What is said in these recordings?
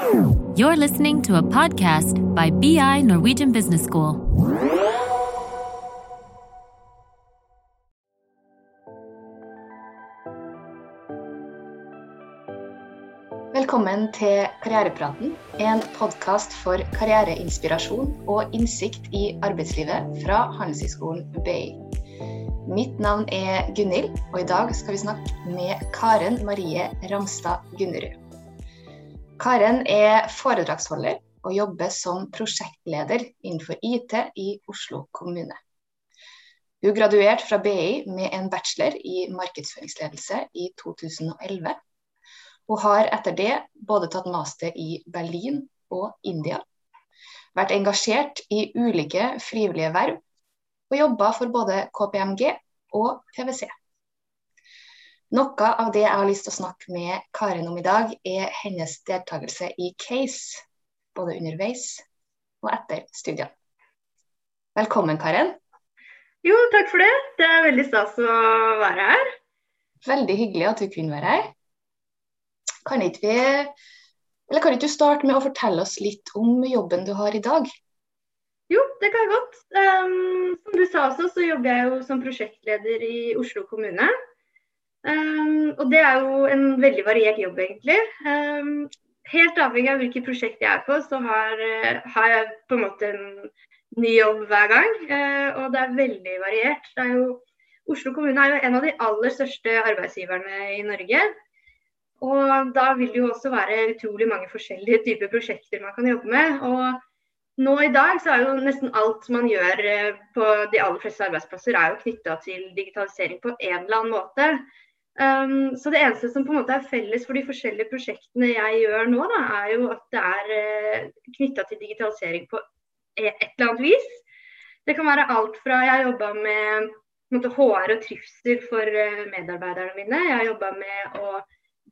You're listening to a podcast by BI Norwegian Business School. Velkommen til Karrierepraten, en podkast for karriereinspirasjon og innsikt i arbeidslivet fra Handelshøyskolen BI. Mitt navn er Gunhild, og i dag skal vi snakke med Karen Marie Ramstad Gunnerud. Karen er foredragsholder og jobber som prosjektleder innenfor IT i Oslo kommune. Hun graduerte fra BI med en bachelor i markedsføringsledelse i 2011 hun har etter det både tatt master i Berlin og India, vært engasjert i ulike frivillige verv og jobba for både KPMG og PwC. Noe av det jeg har lyst til å snakke med Karen om i dag, er hennes deltakelse i Case, både underveis og etter studiene. Velkommen, Karen. Jo, takk for det. Det er veldig stas å være her. Veldig hyggelig at du kunne være her. Kan ikke vi eller kan ikke du starte med å fortelle oss litt om jobben du har i dag? Jo, det kan jeg godt. Um, som du sa også, så jobber jeg jo som prosjektleder i Oslo kommune. Um, og det er jo en veldig variert jobb, egentlig. Um, helt avhengig av hvilket prosjekt jeg er på, så har, uh, har, jeg på en måte en ny jobb hver gang. Uh, og det er veldig variert. Er jo, Oslo kommune er jo en av de aller største arbeidsgiverne i Norge. Og da vil det jo også være utrolig mange forskjellige typer prosjekter man kan jobbe med. Og nå i dag så er jo nesten alt man gjør eh, på de aller fleste arbeidsplasser er jo knytta til digitalisering på en eller annen måte. Um, så det eneste som på en måte er felles for de forskjellige prosjektene jeg gjør nå, da, er jo at det er uh, eh, knytta til digitalisering på e, et eller annet vis. Det kan være alt fra jeg jobba med måte, HR og trivsel for uh, medarbeiderne mine. Jeg jobba med å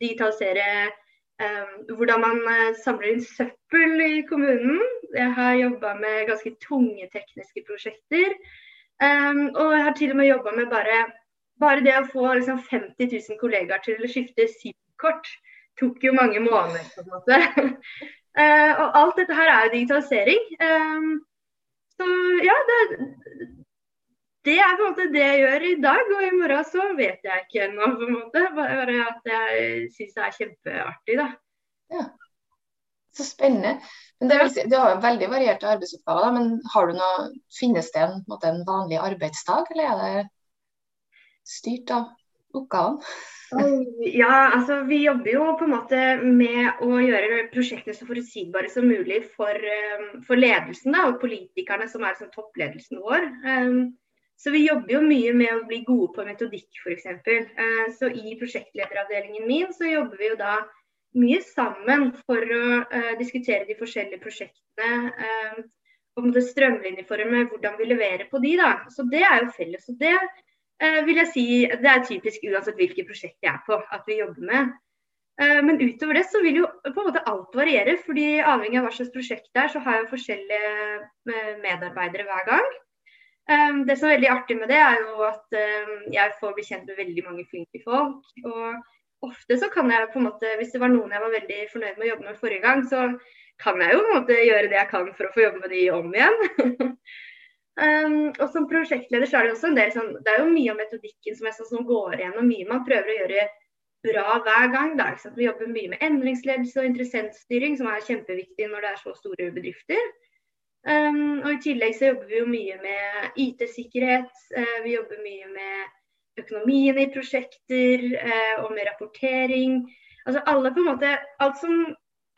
digitalisere um, hvordan man uh, samler inn søppel i kommunen. Jeg har jobba med ganske tunge tekniske prosjekter. Um, og jeg har til og med jobba med bare, bare, det å få liksom, 50 000 kollegaer til å skifte SIM-kort. Tok jo mange måneder, på en måte. uh, og alt dette her er jo digitalisering. Um, så ja, det, det er på en måte det jeg gjør i dag, og i morgen så vet jeg ikke ennå. på en måte. Bare at jeg syns det er kjempeartig, da. Ja. Så spennende. Men det si, Du har jo veldig varierte arbeidsoppgaver, da, men har du noe, finnes det en, en vanlig arbeidsdag, eller er det styrt av oppgaven? Ja, altså vi jobber jo på en måte med å gjøre prosjektene så forutsigbare som mulig for, eh, for ledelsen da, og politikerne som er som toppledelsen vår. Um, så vi jobber jo mye med å bli gode på metodikk, f.eks. Eh, så i prosjektlederavdelingen min så jobber vi jo da mye sammen for å diskutere de forskjellige prosjektene. Uh, det strømlinjeforme hvordan vi leverer på de. da. Så det er jo felles. Og det vil jeg si det er typisk uansett hvilket prosjekt jeg er på at vi jobber med. Uh, men utover det så vil jo på en måte alt variere. fordi avhengig av hva slags prosjekt det er, så har jeg forskjellige medarbeidere hver gang. Det som er veldig artig med det, er jo at jeg får bli kjent med veldig mange flinke folk. Og ofte så kan jeg på en måte, hvis det var noen jeg var veldig fornøyd med å jobbe med forrige gang, så kan jeg jo på en måte gjøre det jeg kan for å få jobbe med de om igjen. um, og som prosjektleder så er det også en del sånn Det er jo mye av metodikken som, sånn, som går igjennom mye man prøver å gjøre bra hver gang. Da, Vi jobber mye med endringsledelse og interessentstyring, som er kjempeviktig når det er så store bedrifter. Um, og I tillegg så jobber vi jo mye med IT-sikkerhet. Uh, vi jobber mye med økonomien i prosjekter uh, og med rapportering. Altså alle på en måte, Alt som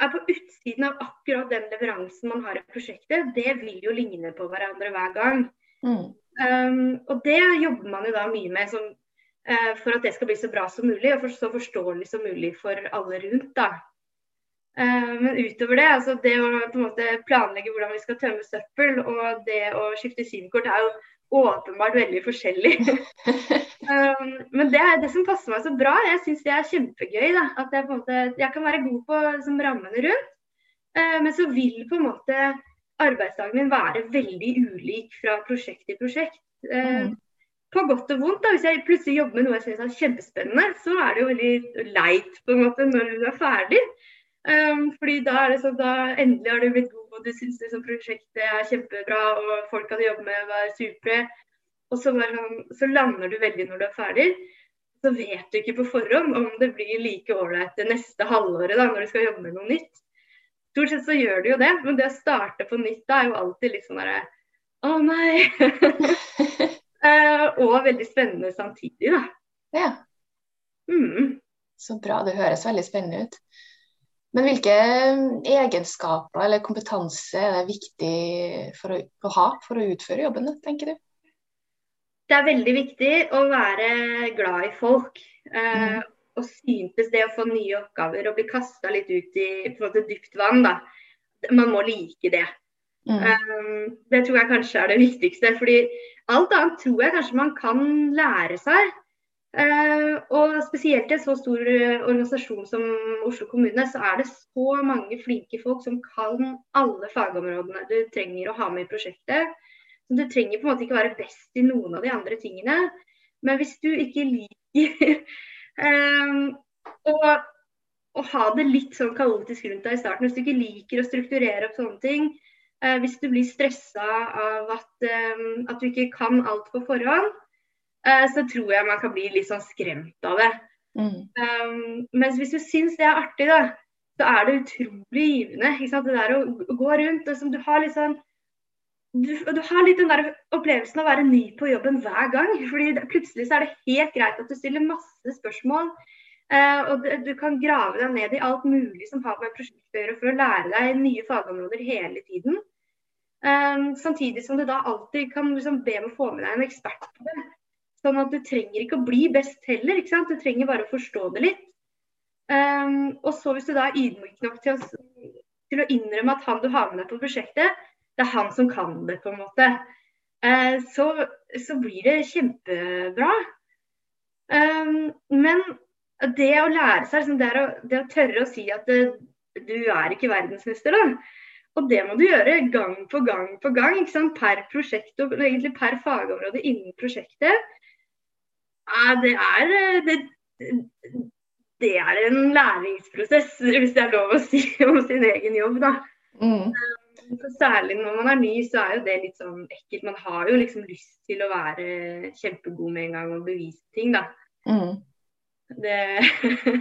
er på utsiden av akkurat den leveransen man har i prosjektet, det vil jo ligne på hverandre hver gang. Mm. Um, og det jobber man jo da mye med som, uh, for at det skal bli så bra som mulig og for, så forståelig som mulig for alle rundt. da. Eh, men utover det, altså det å på en måte planlegge hvordan vi skal tømme søppel og det å skifte SIM-kort er jo åpenbart veldig forskjellig. um, men det er det som passer meg så bra. Jeg syns det er kjempegøy. Da. At jeg, på en måte, jeg kan være god på liksom, rammene rundt, uh, men så vil på en måte arbeidsdagen min være veldig ulik fra prosjekt til prosjekt. Uh, mm. På godt og vondt. da, Hvis jeg plutselig jobber med noe jeg syns er kjempespennende, så er det jo veldig leit på en måte når du er ferdig. Um, fordi da er det sånn da endelig har du blitt god, og du syns liksom prosjektet er kjempebra, og folka du jobber med er supre. Og så, sånn, så, lander du veldig når du er ferdig. Så vet du ikke på forhånd om det blir like ålreit det neste halvåret da, når du skal jobbe med noe nytt. Stort sett så gjør du jo det, men det å starte på nytt da er jo alltid litt sånn derre Å nei! uh, og veldig spennende samtidig, da. Ja. Mm. Så bra. Det høres veldig spennende ut. Men hvilke egenskaper eller kompetanse er det viktig for å, å ha for å utføre jobben, tenker du? Det er veldig viktig å være glad i folk. Eh, mm. Og syntes det å få nye oppgaver og bli kasta litt ut i måte, dypt vann, da. Man må like det. Mm. Um, det tror jeg kanskje er det viktigste. fordi alt annet tror jeg kanskje man kan lære seg. Uh, og spesielt i en så stor uh, organisasjon som Oslo kommune, så er det så mange flinke folk som kan alle fagområdene du trenger å ha med i prosjektet. Så du trenger på en måte ikke være best i noen av de andre tingene. Men hvis du ikke liker um, å, å, ha det litt sånn kaotisk rundt deg i starten, hvis du ikke liker å strukturere opp sånne ting, hvis du blir stressa av at, at du ikke kan alt på forhånd, Eh, så tror jeg man kan bli litt sånn skremt av det. Mm. Um, mens hvis du syns det er artig, da, så er det utrolig givende. Det der å gå rundt og som du har litt sånn du, du, har litt den der opplevelsen av å være ny på jobben hver gang. fordi det, Plutselig så er det helt greit at du stiller masse spørsmål. Uh, og det, du kan grave deg ned i alt mulig som har med prosjektet å gjøre, for å lære deg nye fagområder hele tiden. Um, samtidig som du da alltid kan liksom, be om å få med deg en ekspert på det. Sånn at du trenger ikke å bli best heller, ikke sant? du trenger bare å forstå det litt. Um, og så hvis du da er ydmyk nok til å, til å, innrømme at han du har med deg på prosjektet, det er han som kan det, på en måte, uh, så, så, blir det kjempebra. Um, men det å lære seg, liksom, det, å, det, å, tørre å si at det, du er ikke verdensmester, da. Og det må du gjøre gang på gang på gang, per prosjekt og egentlig per fagområde innen prosjektet. Ja, det er eh, det, det, er en læringsprosess, hvis det er lov å si om sin egen jobb, da. Mm. Eh, særlig når man er ny, så er jo det litt sånn ekkelt. Man har jo liksom lyst til å være kjempegod med en gang og bevise ting, da. Mm. Det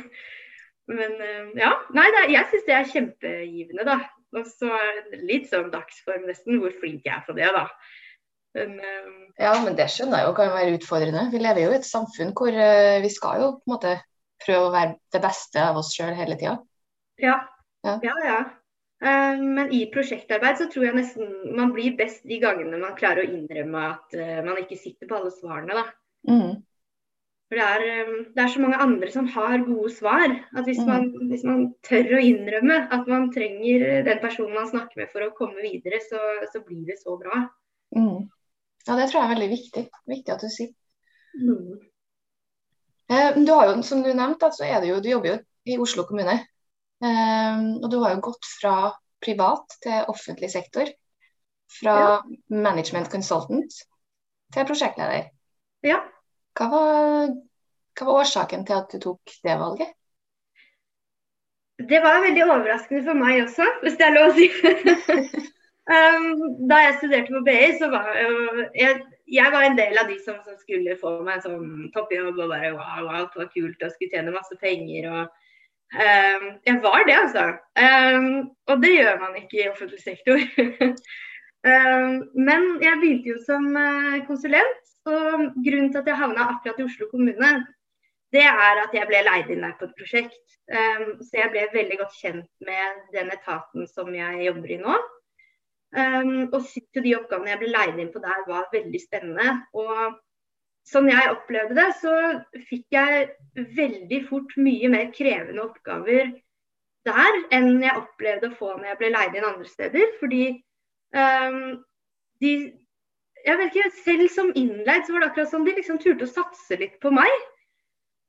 Men eh, ja. Nei, det, jeg syns det er kjempegivende, da. Og så er litt sånn dagsform nesten, hvor flink jeg er på det, da. Men, um... Ja, men det skjønner jeg jo kan være utfordrende. Vi lever jo i et samfunn hvor uh, vi skal jo på en måte prøve å være det beste av oss sjøl hele tida. Ja. ja. ja, ja. Uh, men i prosjektarbeid så tror jeg nesten man blir best de gangene man klarer å innrømme at uh, man ikke sitter på alle svarene, da. Mm. For det er, um, det er, så mange andre som har gode svar. At hvis, mm. man, hvis, man, tør å innrømme at man trenger den personen man snakker med for å komme videre, så, så blir det så bra. Mm. Ja, det tror jeg er veldig viktig. Viktig at du sier. Mm. Eh, du har jo, som du nevnte, så er det jo, du jobber jo i Oslo kommune. Eh, og du har jo gått fra privat til offentlig sektor. Fra ja. management consultant til prosjektleder. Ja. Hva var, hva var årsaken til at du tok det valget? Det var veldig overraskende for meg også, hvis det er lov å si. Um, da jeg studerte på BI, så var jeg, jeg var en del av de som, som skulle få meg sånn toppjobb og bare wow, alt var kult og skulle tjene masse penger. og um, Jeg var det, altså. Um, og det gjør man ikke i offentlig sektor. men jeg begynte jo som uh, konsulent, og grunnen til at jeg havna akkurat i Oslo kommune, det er at jeg ble leid inn der på et prosjekt. så jeg ble veldig godt kjent med den etaten som jeg jobber i nå. Um, og syntes jo de oppgavene jeg ble leid inn på der var veldig spennende. Og sånn jeg opplevde det, så fikk jeg veldig fort mye mer krevende oppgaver der enn jeg opplevde å få når jeg ble leid inn andre steder. Fordi um, de jeg vet ikke, Selv som innleid så var det akkurat som de liksom turte å satse litt på meg.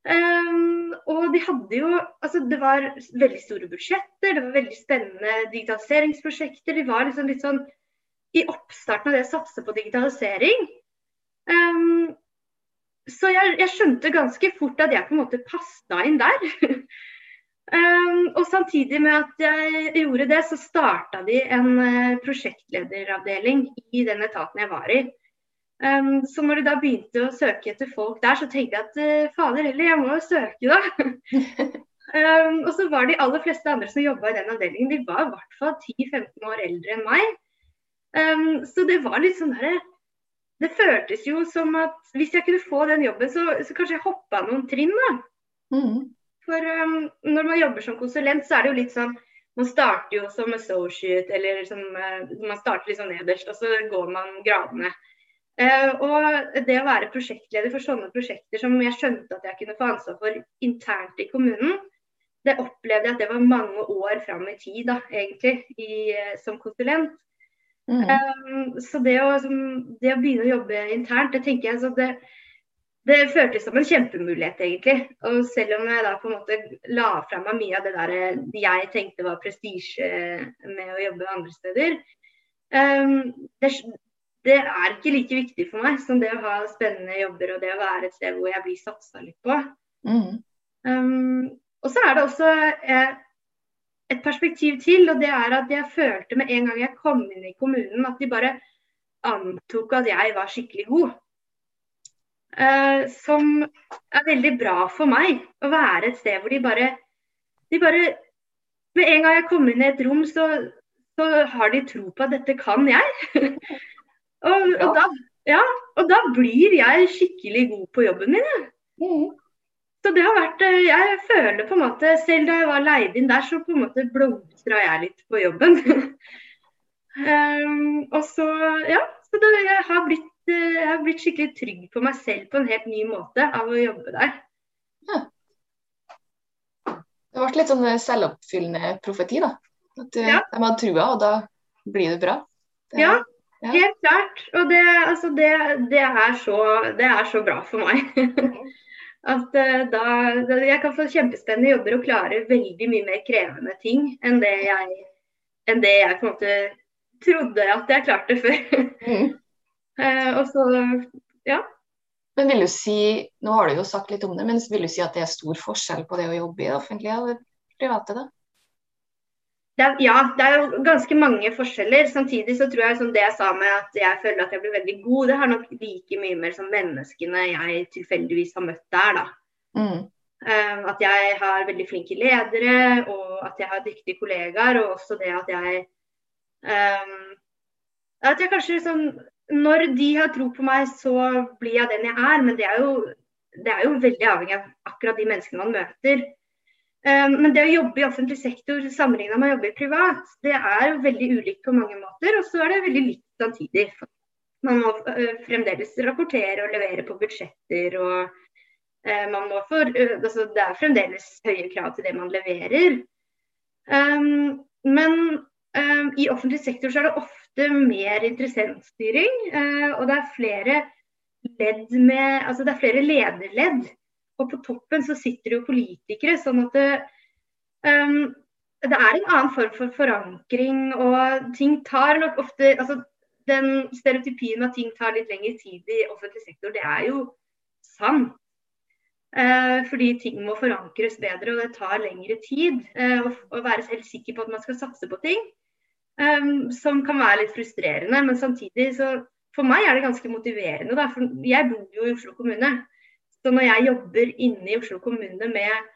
Um, og de hadde jo altså Det var veldig store budsjetter, det var veldig spennende digitaliseringsprosjekter. De var liksom litt sånn i oppstarten av det å satse på digitalisering. Um, så jeg, jeg, skjønte ganske fort at jeg på en måte passa inn der. Um, og samtidig med at jeg gjorde det, så starta de en uh, prosjektlederavdeling i den etaten jeg var i. Um, så når de da begynte å søke etter folk der, så tenkte jeg at uh, fader heller, jeg må jo søke, da. um, og så var de aller fleste andre som jobba i den avdelingen, de var i hvert fall 10-15 år eldre enn meg. så det var litt sånn derre Det føltes jo som at hvis jeg kunne få den jobben, så, så kanskje jeg hoppa noen trinn, da. Mm. For um, når man jobber som konsulent, så er det jo litt sånn Man starter jo som associate, eller som, uh, man starter sånn nederst, og så går man gradene. Uh, og det å være prosjektleder for sånne prosjekter som jeg skjønte at jeg kunne få ansvar for internt i kommunen, det opplevde jeg at det var mange år fram i tid, da, egentlig, i, uh, som konsulent. Mm. Um, så det å, som, det å, begynne å jobbe internt, det tenker jeg så det, det føltes som en kjempemulighet, egentlig. Og selv om jeg da på en måte la fra meg mye av det der jeg tenkte var prestisje med å jobbe andre steder, um, det, det, er ikke like viktig for meg som det å ha spennende jobber og det å være et sted hvor jeg blir satsa litt på. Mm. Um, og så er det også eh, et perspektiv til, og det er at jeg følte med en gang jeg kom inn i kommunen, at de bare antok at jeg var skikkelig god. Uh, som er veldig bra for meg. Å være et sted hvor de bare, de bare Med en gang jeg kommer inn i et rom, så, så har de tro på at dette kan jeg. og, og, da, ja, og, da, blir jeg skikkelig god på jobben min. Mm. Så det har vært eh, Jeg føler på en måte Selv da jeg var leid inn der, så på en måte blomstra jeg litt på jobben. um, og så, ja. Så det, jeg har blitt Eh, jeg har blitt skikkelig trygg på meg selv på en helt ny måte av å jobbe der. Ja. Det ble litt sånn eh, selvoppfyllende profeti, da. At du, ja. de hadde trua, og da blir det bra. Det, ja, ja, helt klart. Og det, altså det, det, er så, det, er så, bra for meg. At da, Jeg kan få kjempespennende jobber og klare veldig mye mer krevende ting enn det jeg, enn det jeg på en måte trodde at jeg klarte før. Mm. Eh, og så, ja. Men vil du si, nå har du jo sagt litt om det, men vil du si at det er stor forskjell på det å jobbe i det offentlige og det private? da? Det er, ja, det er jo ganske mange forskjeller. Samtidig så tror jeg som det jeg sa med at jeg føler at jeg blir veldig god, det har nok like mye mer som menneskene jeg tilfeldigvis har møtt der, da. Mm. Um, at jeg har veldig flinke ledere, og at jeg har dyktige kollegaer. Og også det at jeg um, At jeg kanskje liksom når de har tro på meg, så blir jeg den jeg er. Men det er jo, det er jo veldig avhengig av akkurat de menneskene man møter. Um, men det å jobbe i offentlig sektor sammenlignet med å jobbe i privat, det er jo veldig ulikt på mange måter. Og så er det veldig likt samtidig. Man må uh, fremdeles rapportere og levere på budsjetter. og uh, man må for, uh, altså, Det er fremdeles høye krav til det man leverer. Um, men i offentlig sektor så er det ofte mer interessentstyring. Eh, og det er flere ledd med Altså det er flere lederledd. Og på toppen så sitter jo politikere. sånn at det, um, det er en annen form for forankring, og ting tar nok ofte altså Den stereotypien at ting tar litt lengre tid i offentlig sektor, det er jo sant. Eh, fordi ting må forankres bedre, og det tar lengre tid. Eh, å, å, være helt sikker på at man skal satse på ting. Um, som kan være litt frustrerende. Men samtidig så for meg er det ganske motiverende. Da, for jeg bor jo i Oslo kommune. Så når jeg jobber inne i Oslo kommune med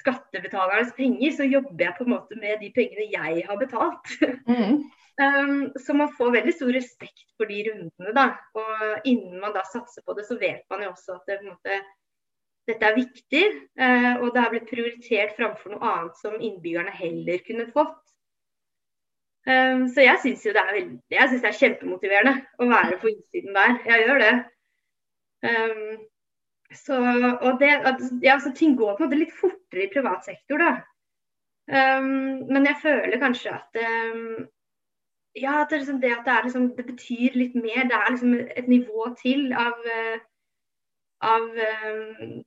skattebetalernes penger, så jobber jeg på en måte med de pengene jeg har betalt. Mm. um, så man får veldig stor respekt for de rundene. da, Og innen man da satser på det, så vet man jo også at det, måte, dette er viktig. Uh, og det har blitt prioritert framfor noe annet som innbyggerne heller kunne fått. Um, så jeg syns jo det er veldig, jeg synes det er kjempemotiverende å være på innsiden der. Jeg gjør det. Um, så, og det, ja, så ting går på en måte litt fortere i privat sektor, da. Um, men jeg føler kanskje at ja, at det, liksom, det, at det, liksom, det, betyr litt mer. Det er liksom et nivå til av, av um,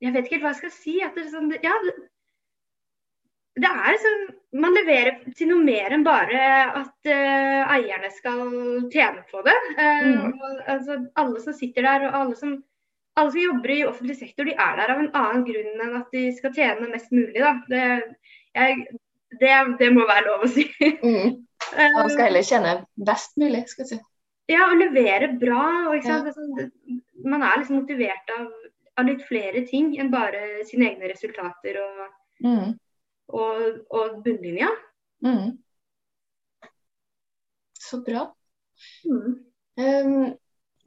Jeg vet ikke helt hva jeg skal si. At det, liksom, ja, det er liksom, Man leverer til noe mer enn bare at uh, eierne skal tjene på det. Uh, mm. og, altså, alle som sitter der, og alle som, alle som jobber i offentlig sektor, de er der av en annen grunn enn at de skal tjene mest mulig. Da. Det, jeg, det, det må være lov å si. Mm. Man skal heller tjene best mulig, skal jeg si. Ja, og levere bra. Og, ja. sånn, man er liksom motivert av, av, litt flere ting enn bare sine egne resultater og, mm. og, og bunnlinja. Mm. Så bra. Mm. Um,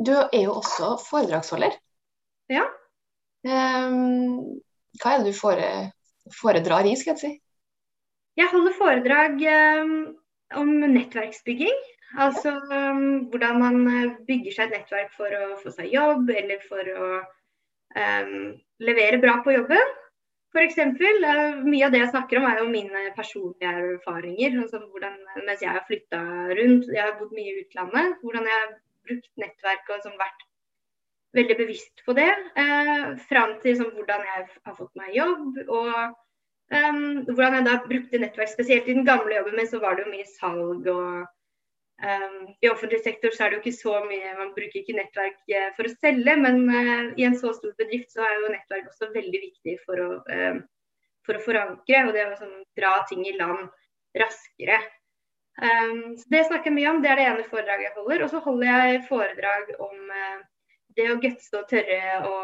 du er jo også foredragsholder. Ja. Um, hva er det du fore, foredrar i, skal jeg si? Jeg holder foredrag um, om nettverksbygging. Altså um, hvordan man eh, bygger seg et nettverk for å få seg jobb, eller for å levere bra på jobben. F.eks. Uh, eh, mye av det jeg snakker om er jo mine personlige erfaringer. Altså, hvordan, mens jeg har flytta rundt, jeg har bodd mye i utlandet. Hvordan jeg har brukt nettverket og sånn, vært veldig bevisst på det. Eh, fram til sånn, hvordan jeg har fått meg jobb. Og um, hvordan jeg da brukte nettverk. Spesielt i den gamle jobben min så var det jo mye salg. og um, I offentlig sektor så er det jo ikke så mye Man bruker ikke nettverk eh, for å selge, men eh, i en så stor bedrift så er jo nettverk også veldig viktig for å, uh, for å forankre. Og det å sånn, dra ting i land raskere. Um, så Det snakker jeg mye om, det er det ene foredraget jeg holder. Og så holder jeg foredrag om uh, det å gutse og tørre å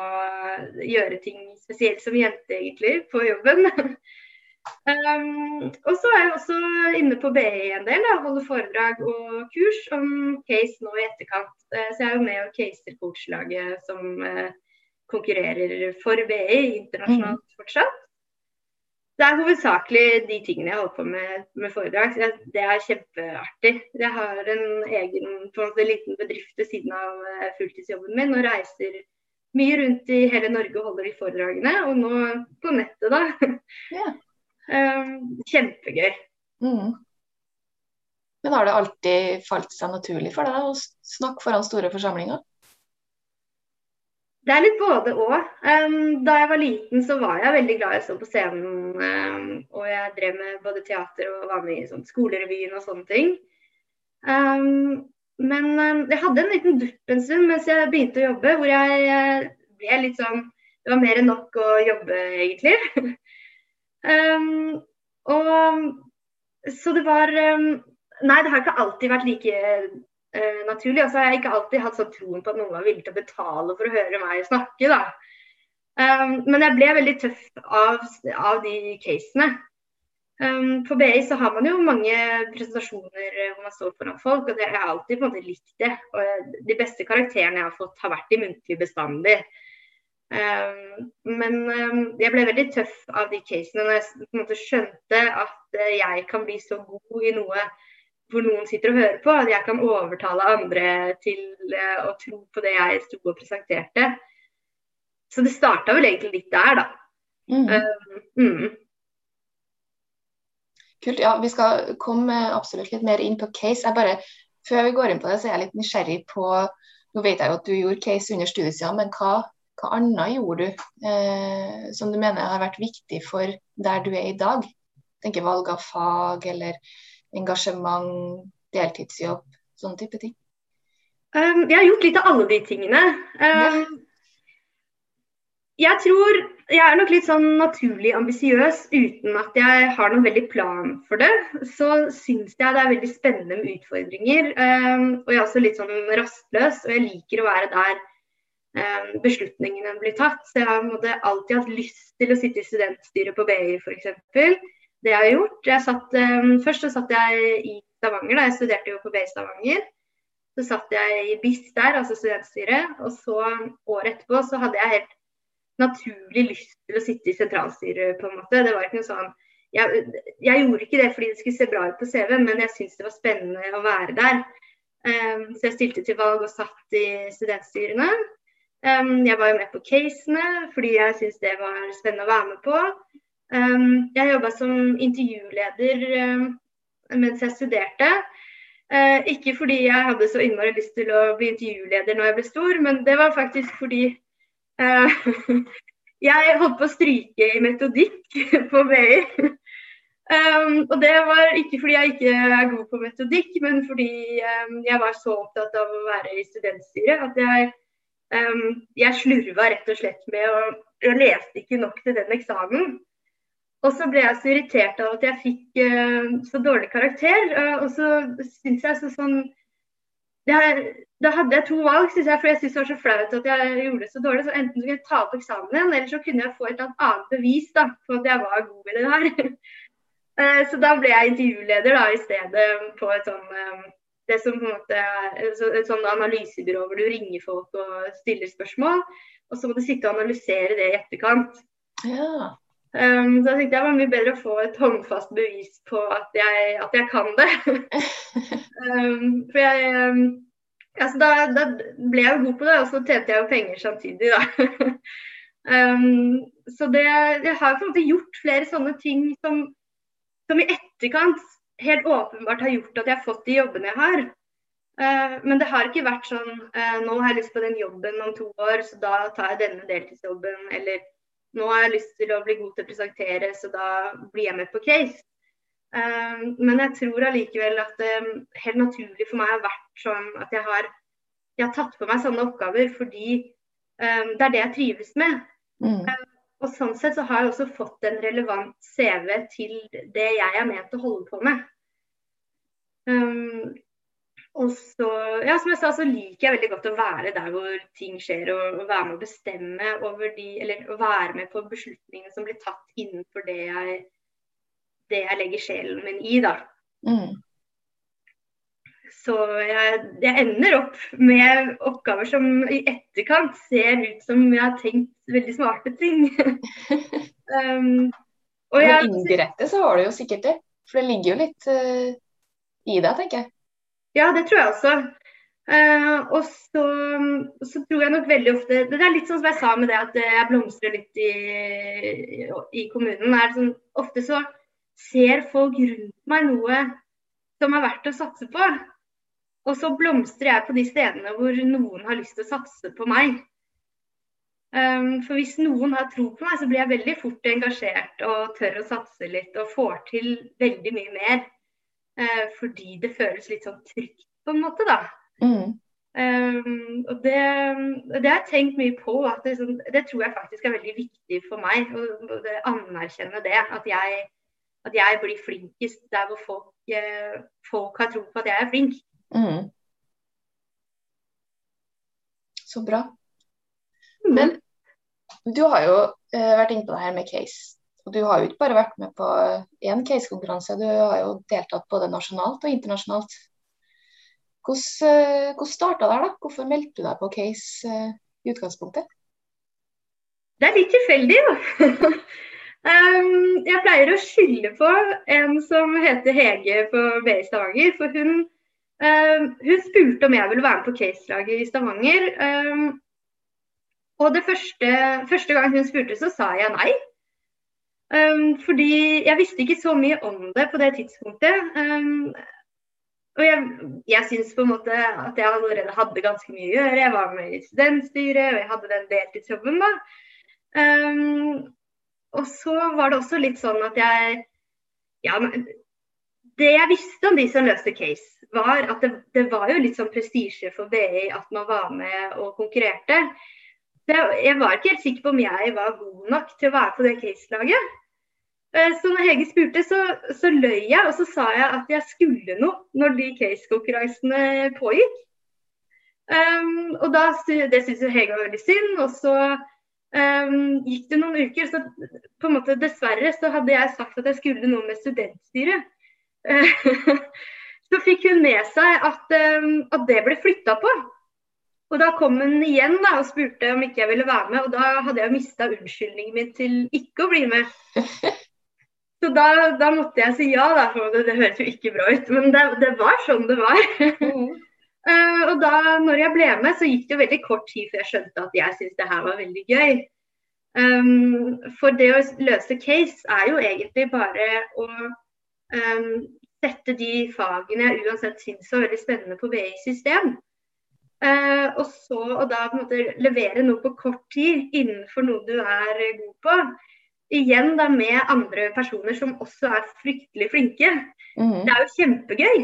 gjøre ting spesielt som jente, egentlig, på jobben. um, og så er jeg også inne på BI en del, da, holder foredrag og kurs om case nå i etterkant. Uh, så jeg er jo med og caser coachlaget som uh, konkurrerer for BI internasjonalt mm. fortsatt det er hovedsakelig de tingene jeg holder på med med foredrag. Det er kjempeartig. Jeg har en egen en liten bedrift ved siden av eh, fulltidsjobben min og reiser mye rundt i hele Norge og holder de foredragene. Og nå på nettet, da. Yeah. Um, kjempegøy. Mm. Men har det alltid falt seg naturlig for deg å snakke foran store forsamlinger? Det er litt både òg. Um, da jeg var liten så var jeg veldig glad i å stå på scenen. Um, og jeg drev med både teater og var med i sånn skolerevyen og sånne ting. Um, men jeg hadde en liten dupp en stund mens jeg begynte å jobbe, hvor jeg uh, ble litt sånn Det var mer enn nok å jobbe, egentlig. og så det var Nei, det har ikke alltid vært like eh, naturlig. Og så har jeg ikke alltid hatt sånn troen på at noen var villig til å betale for å høre meg snakke. da. Um, men jeg ble veldig tøff av, av de casene. Um, på BI så har man jo mange presentasjoner hvor man står foran folk, og det, jeg alltid på en måte likt det. Og de beste karakterene jeg har fått, har vært de muntlige bestandig. Um, men um, jeg ble veldig tøff av de casene når jeg på en måte skjønte at uh, jeg kan bli så god i noe hvor noen sitter og hører på, at jeg kan overtale andre til uh, å tro på det jeg sto og presenterte. Så det starta vel egentlig litt der, da. Mm. Uh, mm. Kult. Ja, vi skal komme absolutt litt mer inn på case. Jeg bare, før vi går inn på det, så er jeg litt nysgjerrig på Nå vet jeg jo at du gjorde case under studietida, men hva, hva annet gjorde du eh, som du mener har vært viktig for der du er i dag? Tenker valg av fag eller engasjement, deltidsjobb, sånne type ting? Um, jeg har gjort litt av alle de tingene. Um, ja. Jeg tror jeg er nok litt sånn naturlig ambisiøs uten at jeg har noen veldig plan for det. Så syns jeg det er veldig spennende med utfordringer. Um, og jeg er også litt sånn rastløs, og jeg liker å være der um, beslutningene blir tatt. Så jeg har alltid hatt lyst til å sitte i studentstyret på BI f.eks det jeg har gjort. Jeg satt, um, først så satt jeg i Stavanger, da jeg studerte jo på BI Stavanger. Så satt jeg i BIS der, altså studentstyret. Og så året etterpå så hadde jeg helt naturlig lyst til å sitte i sentralstyret, på en måte. Det var ikke noe sånn jeg, jeg, gjorde ikke det fordi det skulle se bra ut på CV-en, men jeg syntes det var spennende å være der. Um, så jeg stilte til valg og satt i studentstyrene. Um, jeg var jo med på casene fordi jeg syntes det var spennende å være med på. Um, jeg jobba som intervjuleder um, mens jeg studerte. Uh, ikke fordi jeg hadde så innmari lyst til å bli intervjuleder når jeg ble stor, men det var faktisk fordi uh, jeg holdt på å stryke i metodikk på BI. Um, og det var ikke fordi jeg ikke er god på metodikk, men fordi jeg var så opptatt av å være i studentstyret at jeg jeg slurva rett og slett med å Jeg leste ikke nok til den eksamen. Og så ble jeg så irritert av at jeg fikk uh, så dårlig karakter. Uh, og så syns jeg så sånn det, Da hadde jeg to valg, synes jeg, for jeg syntes det var så flaut at jeg gjorde det så dårlig. Så enten kunne jeg ta opp eksamen igjen, eller så kunne jeg få et annet bevis da, på at jeg var god i det her. uh, så da ble jeg intervjuleder da, i stedet på et sånn det som på en måte er et sånn analysebyrå hvor du ringer folk og stiller spørsmål. Og så må du sitte og analysere det i etterkant. Ja. Um, så jeg tenkte det var mye bedre å få et håndfast bevis på at jeg, at jeg kan det. um, for jeg um, altså da, da, ble jeg jo god på det, og så tjente jeg jo penger samtidig, da. så det, jeg har på en måte gjort flere sånne ting som, som i etterkant helt åpenbart har gjort at jeg har fått de jobbene jeg har. Uh, men det har ikke vært sånn uh, nå har jeg lyst på den jobben om to år, så da tar jeg denne deltidsjobben. Eller nå har jeg lyst til å bli god til å presentere, så da blir jeg med på case. Uh, men jeg tror allikevel at det helt naturlig for meg har vært sånn at jeg har, jeg har tatt på meg sånne oppgaver fordi det er det jeg trives med. Mm. Og sånn sett så har jeg også fått en relevant CV til det jeg er ment å holde på med. Og så, ja, som jeg sa, så liker jeg veldig godt å være der hvor ting skjer, og, og være med å bestemme over de Eller å være med på beslutningene som blir tatt innenfor det jeg, det jeg legger sjelen min i, da. Mm. Så jeg, jeg, ender opp med oppgaver som i etterkant ser ut som jeg har tenkt veldig smarte ting. um, og jeg, Men indirekte så har du jo sikkert det. For det ligger jo litt uh, i deg, tenker jeg. Ja, det tror jeg også. Uh, og så, så, tror jeg nok veldig ofte Det er litt sånn som jeg sa med det at jeg blomstrer litt i, i kommunen. Sånn, ofte så ser folk rundt meg noe som er verdt å satse på. Og så blomstrer jeg på de stedene hvor noen har lyst til å satse på meg. Um, for hvis noen har tro på meg, så blir jeg veldig fort engasjert og tør å satse litt og får til veldig mye mer. Uh, fordi det føles litt sånn trygt på en måte, da. Mm. Um, og det, det, har jeg tenkt mye på. at det, sånn, det, tror jeg faktisk er veldig viktig for meg. Å anerkjenne det. At jeg, at jeg, blir flinkest der hvor folk, eh, folk har tro på at jeg er flink. Mm. Så bra. Mm. Men du har jo eh, vært inne på det her med case. Og du har jo ikke bare vært med på én case-konkurranse, du har jo deltatt både nasjonalt og internasjonalt. Hvordan, uh, hvordan starta det? da? Hvorfor meldte du deg på case uh, i utgangspunktet? Det er litt tilfeldig, da. um, jeg pleier å skylde på en som heter Hege på BI Stavanger. For hun um, hun spurte om jeg ville være med på caselaget i Stavanger. Um, og det første, første, gang hun spurte, så sa jeg nei. Um, fordi jeg visste ikke så mye om det på det tidspunktet. Um, og jeg, jeg syns på en måte at jeg allerede hadde ganske mye å gjøre. Jeg var med i studentstyret, og jeg hadde den deltidsjobben, da. Um, og så var det også litt sånn at jeg Ja, det jeg visste om de som løste case, var at det, det var jo litt sånn prestisje for BI at man var med og konkurrerte. Det, jeg var ikke helt sikker på om jeg var god nok til å være på det case-laget. Eh, så når Hege spurte, så, så, løy jeg, og så sa jeg at jeg skulle noe når de case-konkurransene pågikk. Um, og da, Det syntes Hege var veldig synd. Og så um, gikk det noen uker, så på en måte dessverre så hadde jeg sagt at jeg skulle noe med studentstyret. så fikk hun med seg at, um, at det ble flytta på. Og da kom hun igjen da, og spurte om ikke jeg ville være med, og da hadde jeg mista unnskyldningen min til ikke å bli med. Så da, da måtte jeg si ja, da, for det, det høres jo ikke bra ut. Men det, det var sånn det var. uh, og da når jeg ble med, så gikk det jo veldig kort tid før jeg skjønte at jeg syntes det her var veldig gøy. Um, for det å løse case er jo egentlig bare å um, sette de fagene jeg uansett syns var veldig spennende på BI system. Uh, og så og da på en måte levere noe på kort tid innenfor noe du er god på. Igjen da med andre personer som også er fryktelig flinke. Mm. Det er jo kjempegøy.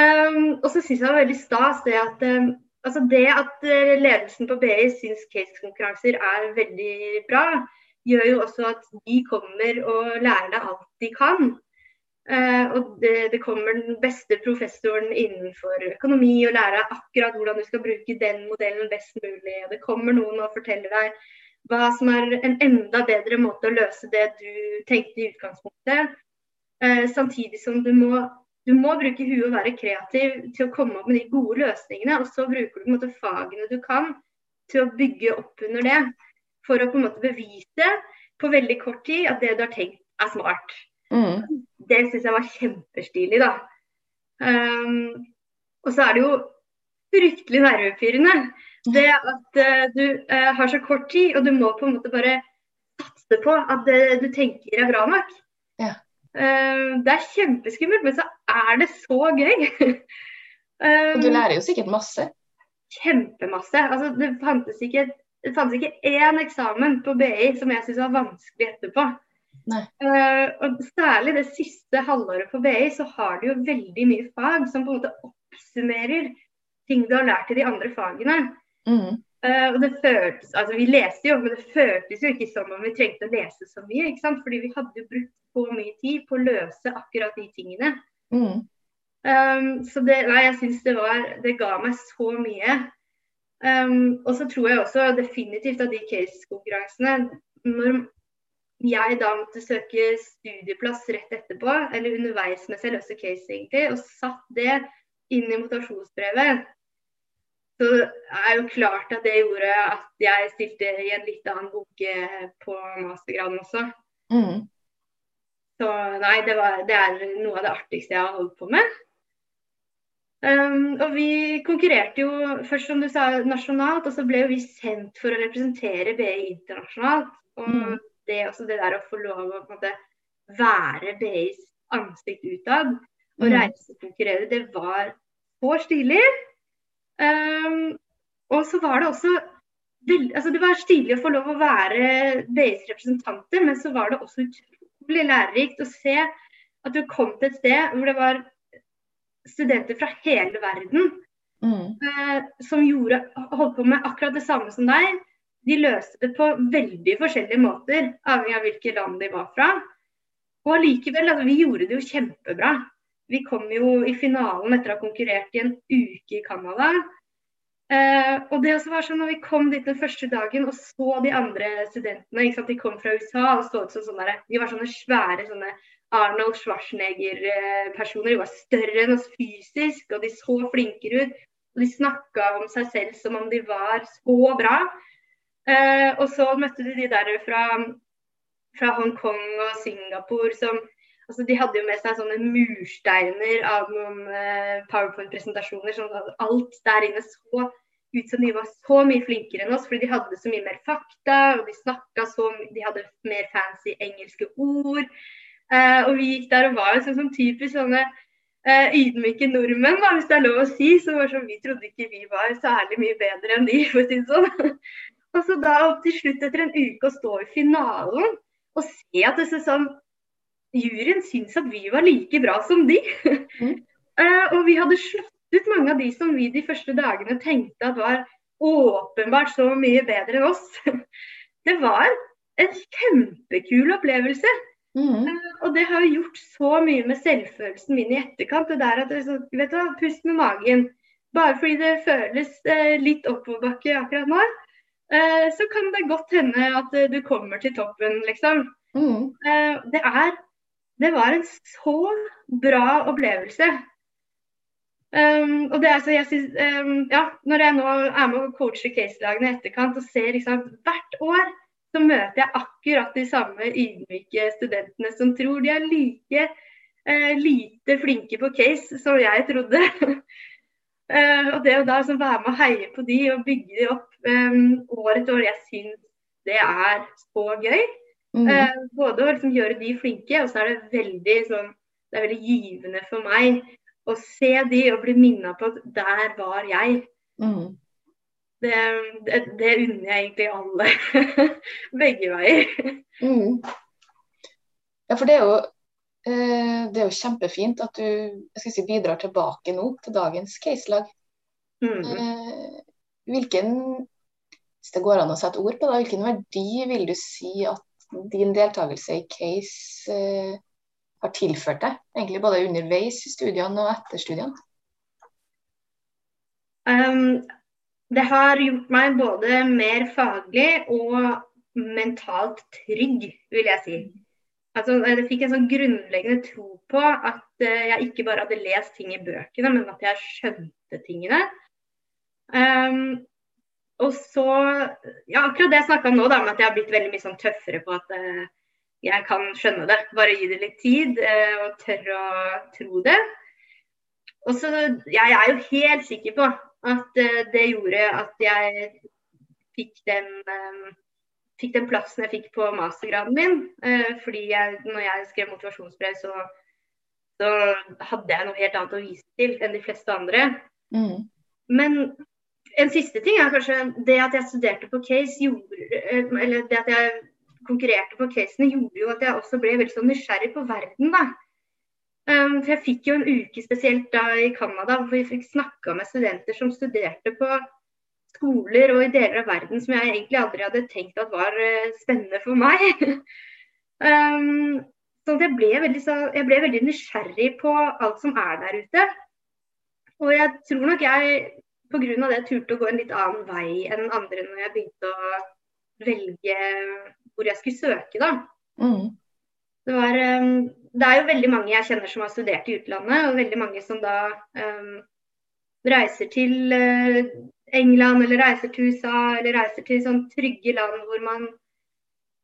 Um, og så syns jeg det var veldig stas det at um, altså det at eh, ledelsen på BI syns case-konkurranser er veldig bra, gjør jo også at de kommer og lærer deg alt de kan. Uh, og det, det, kommer den beste professoren innenfor økonomi og lærer akkurat hvordan du skal bruke den modellen best mulig. Og det kommer noen og forteller deg hva som er en enda bedre måte å løse det du tenkte i utgangspunktet. Uh, samtidig som du må du må bruke huet og være kreativ til å komme opp med de gode løsningene. Og så bruker du måte fagene du kan til å bygge opp under det. For å på en måte bevise på veldig kort tid at det du har tenkt er smart. Mm. Det syns jeg var kjempestilig, da. Um, og så er det jo fryktelig nervepirrende. Det at uh, du uh, har så kort tid, og du må på en måte bare satse på at det du tenker er bra nok. Ja. Uh, det er kjempeskummelt, men så er det så gøy. um, du lærer jo sikkert masse? Kjempemasse. Altså, det fantes ikke, det fantes ikke én eksamen på BI som jeg syntes var vanskelig etterpå. Uh, og Særlig det siste halvåret på BI så har du jo veldig mye fag som på en måte oppsummerer ting du har lært i de andre fagene. Mm. Uh, og det føltes, altså Vi leste jo, men det føltes jo ikke som om vi trengte å lese så mye. ikke sant? Fordi vi hadde jo brukt så mye tid på å løse akkurat de tingene. Mm. Um, så det, nei, jeg syns det var Det ga meg så mye. Um, og så tror jeg også definitivt at de case-konkurransene Når jeg da måtte søke studieplass rett etterpå, eller underveis mens jeg løste case, egentlig, og satt det inn i motivasjonsbrevet, så er jo klart at det gjorde at jeg stilte i en litt annen bunke på mastergraden også. Mm. Så nei, det, var, det, er noe av det artigste jeg har holdt på med. Um, og vi konkurrerte jo først, som du sa, nasjonalt, og så ble jo vi sendt for å representere BI internasjonalt. Og mm. Det, også det der å få lov å måte, være BIs ansikt utad og mm. reise og det var så stilig. Um, og så var det også Veld, altså det var stilig å få lov å være BIs representanter, men så var det også utrolig lærerikt å se at du kom til et sted hvor det var studenter fra hele verden mm. uh, som gjorde, holdt på med akkurat det samme som deg. De løste det på veldig forskjellige måter, avhengig av hvilke land de var fra. Og allikevel, altså, vi gjorde det jo kjempebra. Vi kom jo i finalen etter å ha konkurrert i en uke i Canada. Eh, og det også var sånn når vi kom dit den første dagen og så de andre studentene ikke sant? De kom fra USA og så ut som sånne De var sånne svære sånne Arnold Schwarzenegger-personer. De var større enn oss fysisk, og de så flinkere ut. Og de snakka om seg selv som om de var så bra. Uh, og så møtte du de der fra, fra Hongkong og Singapore som altså De hadde jo med seg sånne mursteiner av noen eh, powerpoint-presentasjoner. sånn at Alt der inne så ut som de var så mye flinkere enn oss, fordi de hadde så mye mer fakta. og De snakka så De hadde mer fancy engelske ord. Eh, og vi gikk der og var jo sånn, sånn typisk sånne uh, ydmyke nordmenn, da, hvis det er lov å si. Så var sånn, Vi trodde ikke vi var særlig mye bedre enn de, for å si det sånn. og så da til slutt, etter en uke, å stå i finalen og se at det sånn juryen syntes at vi var like bra som de. Mm. uh, og vi hadde slått ut mange av de som vi de første dagene tenkte at var åpenbart så mye bedre enn oss. Det var en kjempekul opplevelse. Mm. Uh, og det har gjort så mye med selvfølelsen min i etterkant. Det der at det, vet du, Pust med magen. Bare fordi det føles uh, litt oppoverbakke akkurat nå, så kan det godt hende at du kommer til toppen, liksom. Mm. det er Det var en så bra opplevelse. Um, og det er så jeg synes, um, ja, Når jeg nå er med og coacher caselagene i etterkant og ser liksom, hvert år så møter jeg akkurat de samme ydmyke studentene som tror de er like uh, lite flinke på case som jeg trodde. uh, og det å da altså, være med og heie på de og bygge de opp um, år etter år, jeg syns det er så gøy. Mm. Uh, både å liksom, gjøre de flinke, og så er det veldig sånn, det er veldig givende for meg å se de og bli minna på at der var jeg. Mm. Det, det, det, unner jeg egentlig alle. Begge veier. Mm. Ja, for det er jo det er jo kjempefint at du si, bidrar tilbake nå til dagens caselag. Mm. Eh, hvilken, hvis det går an å sette ord på det, hvilken verdi vil du si at din deltakelse i Case eh, har tilført deg, egentlig både underveis i studiene og etter studiene? Um, det har gjort meg både mer faglig og mentalt trygg, vil jeg si. Altså, jeg fikk en sånn grunnleggende tro på at uh, jeg ikke bare hadde lest ting i bøkene, men at jeg skjønte tingene. Um, og så Ja, akkurat det jeg snakka om nå, da, med at jeg har blitt veldig mye sånn tøffere på at uh, jeg kan skjønne det. Bare gi det litt tid, uh, og tørre å tro det. Og så, Jeg er jo helt sikker på at det gjorde at jeg fikk den fikk den plassen jeg fikk på mastergraden min. Eh, fordi jeg, når jeg skrev motivasjonsbrev, så, så, hadde jeg noe helt annet å vise til enn de fleste andre. Mm. Men en siste ting er kanskje det at jeg studerte på case, gjorde, eh, eller det at jeg konkurrerte på casene, gjorde jo at jeg også ble veldig sånn nysgjerrig på verden. da. Um, for Jeg fikk jo en uke spesielt da i Canada hvor vi fikk snakka med studenter som studerte på skoler og i deler av verden som jeg egentlig aldri hadde tenkt at var uh, spennende for meg. um, at jeg ble, veldig, så, jeg ble veldig nysgjerrig på alt som er der ute. Og jeg tror nok jeg pga. det turte å gå en litt annen vei enn andre når jeg begynte å velge hvor jeg skulle søke, da. Mm. Det, var, um, det, er jo veldig mange jeg kjenner som har studert i utlandet, og veldig mange som da um, reiser til uh, England eller reiser til USA eller reiser til sånn trygge land hvor man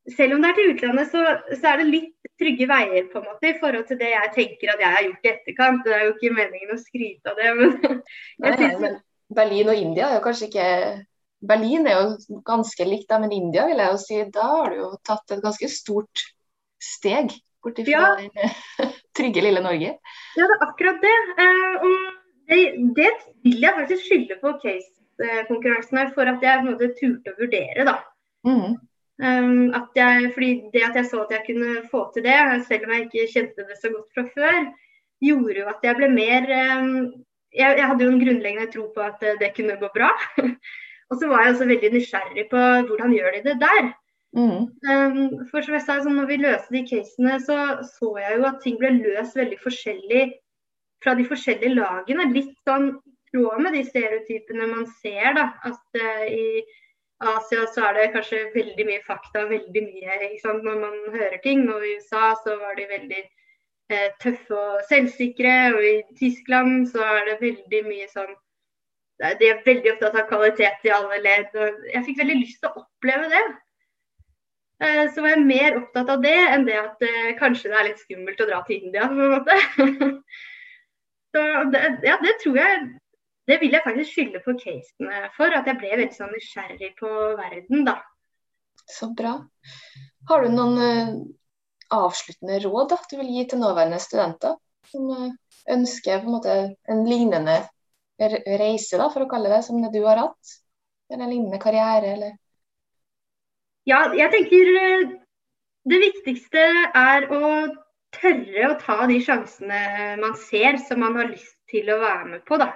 Selv om det er til utlandet, så, så, er det litt trygge veier på en måte i forhold til det jeg tenker at jeg har gjort i etterkant. Det er jo ikke meningen å skryte av det, men, nei, nei, men Berlin og India er jo kanskje ikke Berlin er jo ganske likt, men India vil jeg jo si, da har du jo tatt et ganske stort steg bort ifra ja. det trygge lille Norge. Ja, det er akkurat det. Uh, det, det vil jeg faktisk skylde på case konkurransen her for at jeg på en måte turte å vurdere, da. Mm. Um, at jeg, fordi det at jeg så at jeg kunne få til det, selv om jeg ikke kjente det så godt fra før, gjorde jo at jeg ble mer um, jeg, jeg, hadde jo en grunnleggende tro på at det kunne gå bra. og så var jeg også veldig nysgjerrig på hvordan gjør de det der. Mm. Um, for som jeg sa, så når vi løste de casene, så så jeg jo at ting ble løst veldig forskjellig fra de forskjellige lagene. Litt sånn tråd med de stereotypene man ser. da, at uh, I Asia så er det kanskje veldig mye fakta, veldig mye ikke sant, når man hører ting. Og i USA så var de veldig eh, tøffe og selvsikre. Og i Tyskland så er det veldig mye sånn De er veldig opptatt av kvalitet i alle ledd. og Jeg fikk veldig lyst til å oppleve det. Eh, så var jeg mer opptatt av det enn det at kanskje det er litt skummelt å dra til India. på en måte. så det, ja, det tror jeg det vil jeg faktisk skylde på casene for, at jeg ble veldig sånn nysgjerrig på verden, da. Så bra. Har du noen uh, avsluttende råd da, du vil gi til nåværende studenter som uh, ønsker på en måte en lignende reise, da, for å kalle det, som det du har hatt? Eller en lignende karriere, eller? Ja, jeg tenker uh, det viktigste er å tørre å ta de sjansene man ser som man har lyst til å være med på, da.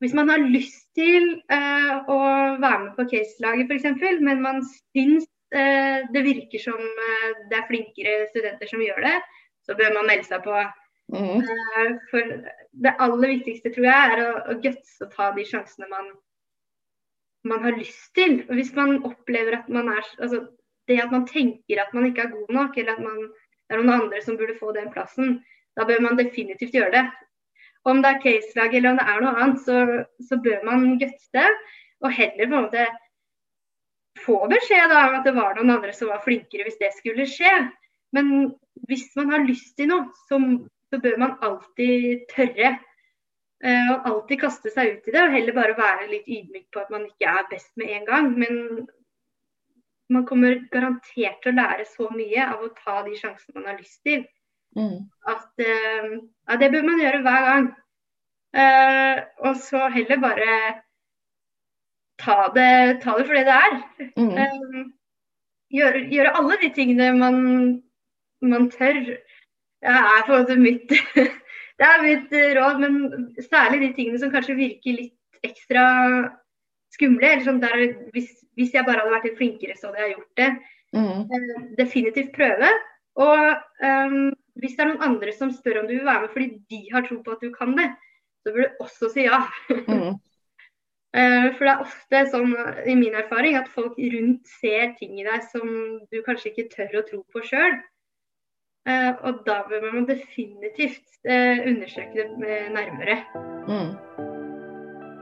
Hvis man har lyst til uh, å være med på caselaget f.eks., men man syns uh, det virker som uh, det er flinkere studenter som gjør det, så bør man melde seg på. Mm. for det aller viktigste tror jeg er å, å gutse og ta de sjansene man, man har lyst til. Og hvis man opplever at man er altså, Det at man tenker at man ikke er god nok, eller at man, det er noen andre som burde få den plassen, da bør man definitivt gjøre det om det er caselag eller om det er noe annet, så, så bør man gutse og heller på en måte få beskjed da, om at det var noen andre som var flinkere hvis det skulle skje. Men hvis man har lyst til noe, så, så bør man alltid tørre. Uh, og alltid kaste seg ut i det, og heller bare være litt ydmyk på at man ikke er best med en gang. Men man kommer garantert til å lære så mye av å ta de sjansene man har lyst til. Mm. At uh, ja, det bør man gjøre hver gang. Uh, og så heller bare ta det, ta det for det det er. Mm. Uh, gjøre, gjøre, alle de tingene man, man tør. Det er på en måte mitt Det er mitt råd, men særlig de tingene som kanskje virker litt ekstra skumle. eller sånn der, hvis, hvis, jeg bare hadde vært litt flinkere, så hadde jeg gjort det. Mm. Uh, definitivt prøve. Og um, hvis det er noen andre som spør om du vil være med fordi de har tro på at du kan det, så bør du også si ja. Mm. uh, for det er ofte sånn i min erfaring at folk rundt ser ting i deg som du kanskje ikke tør å tro på sjøl. Eh, og da bør man definitivt uh, undersøke det nærmere. Mm.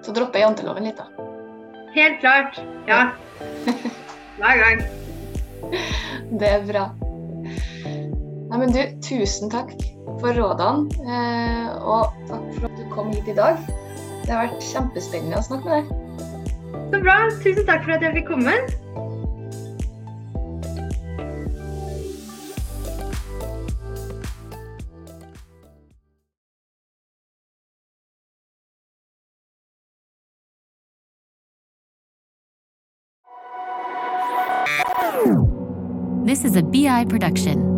Så dropper janteloven litt, da? Helt klart. Ja. Hver gang. Det er bra. Nei, men du, tusen takk for rådene, eh, og takk for at du kom hit i dag. Det har vært kjempespennende å snakke med deg. Så bra. Tusen takk for at jeg fikk komme. This is a BI production.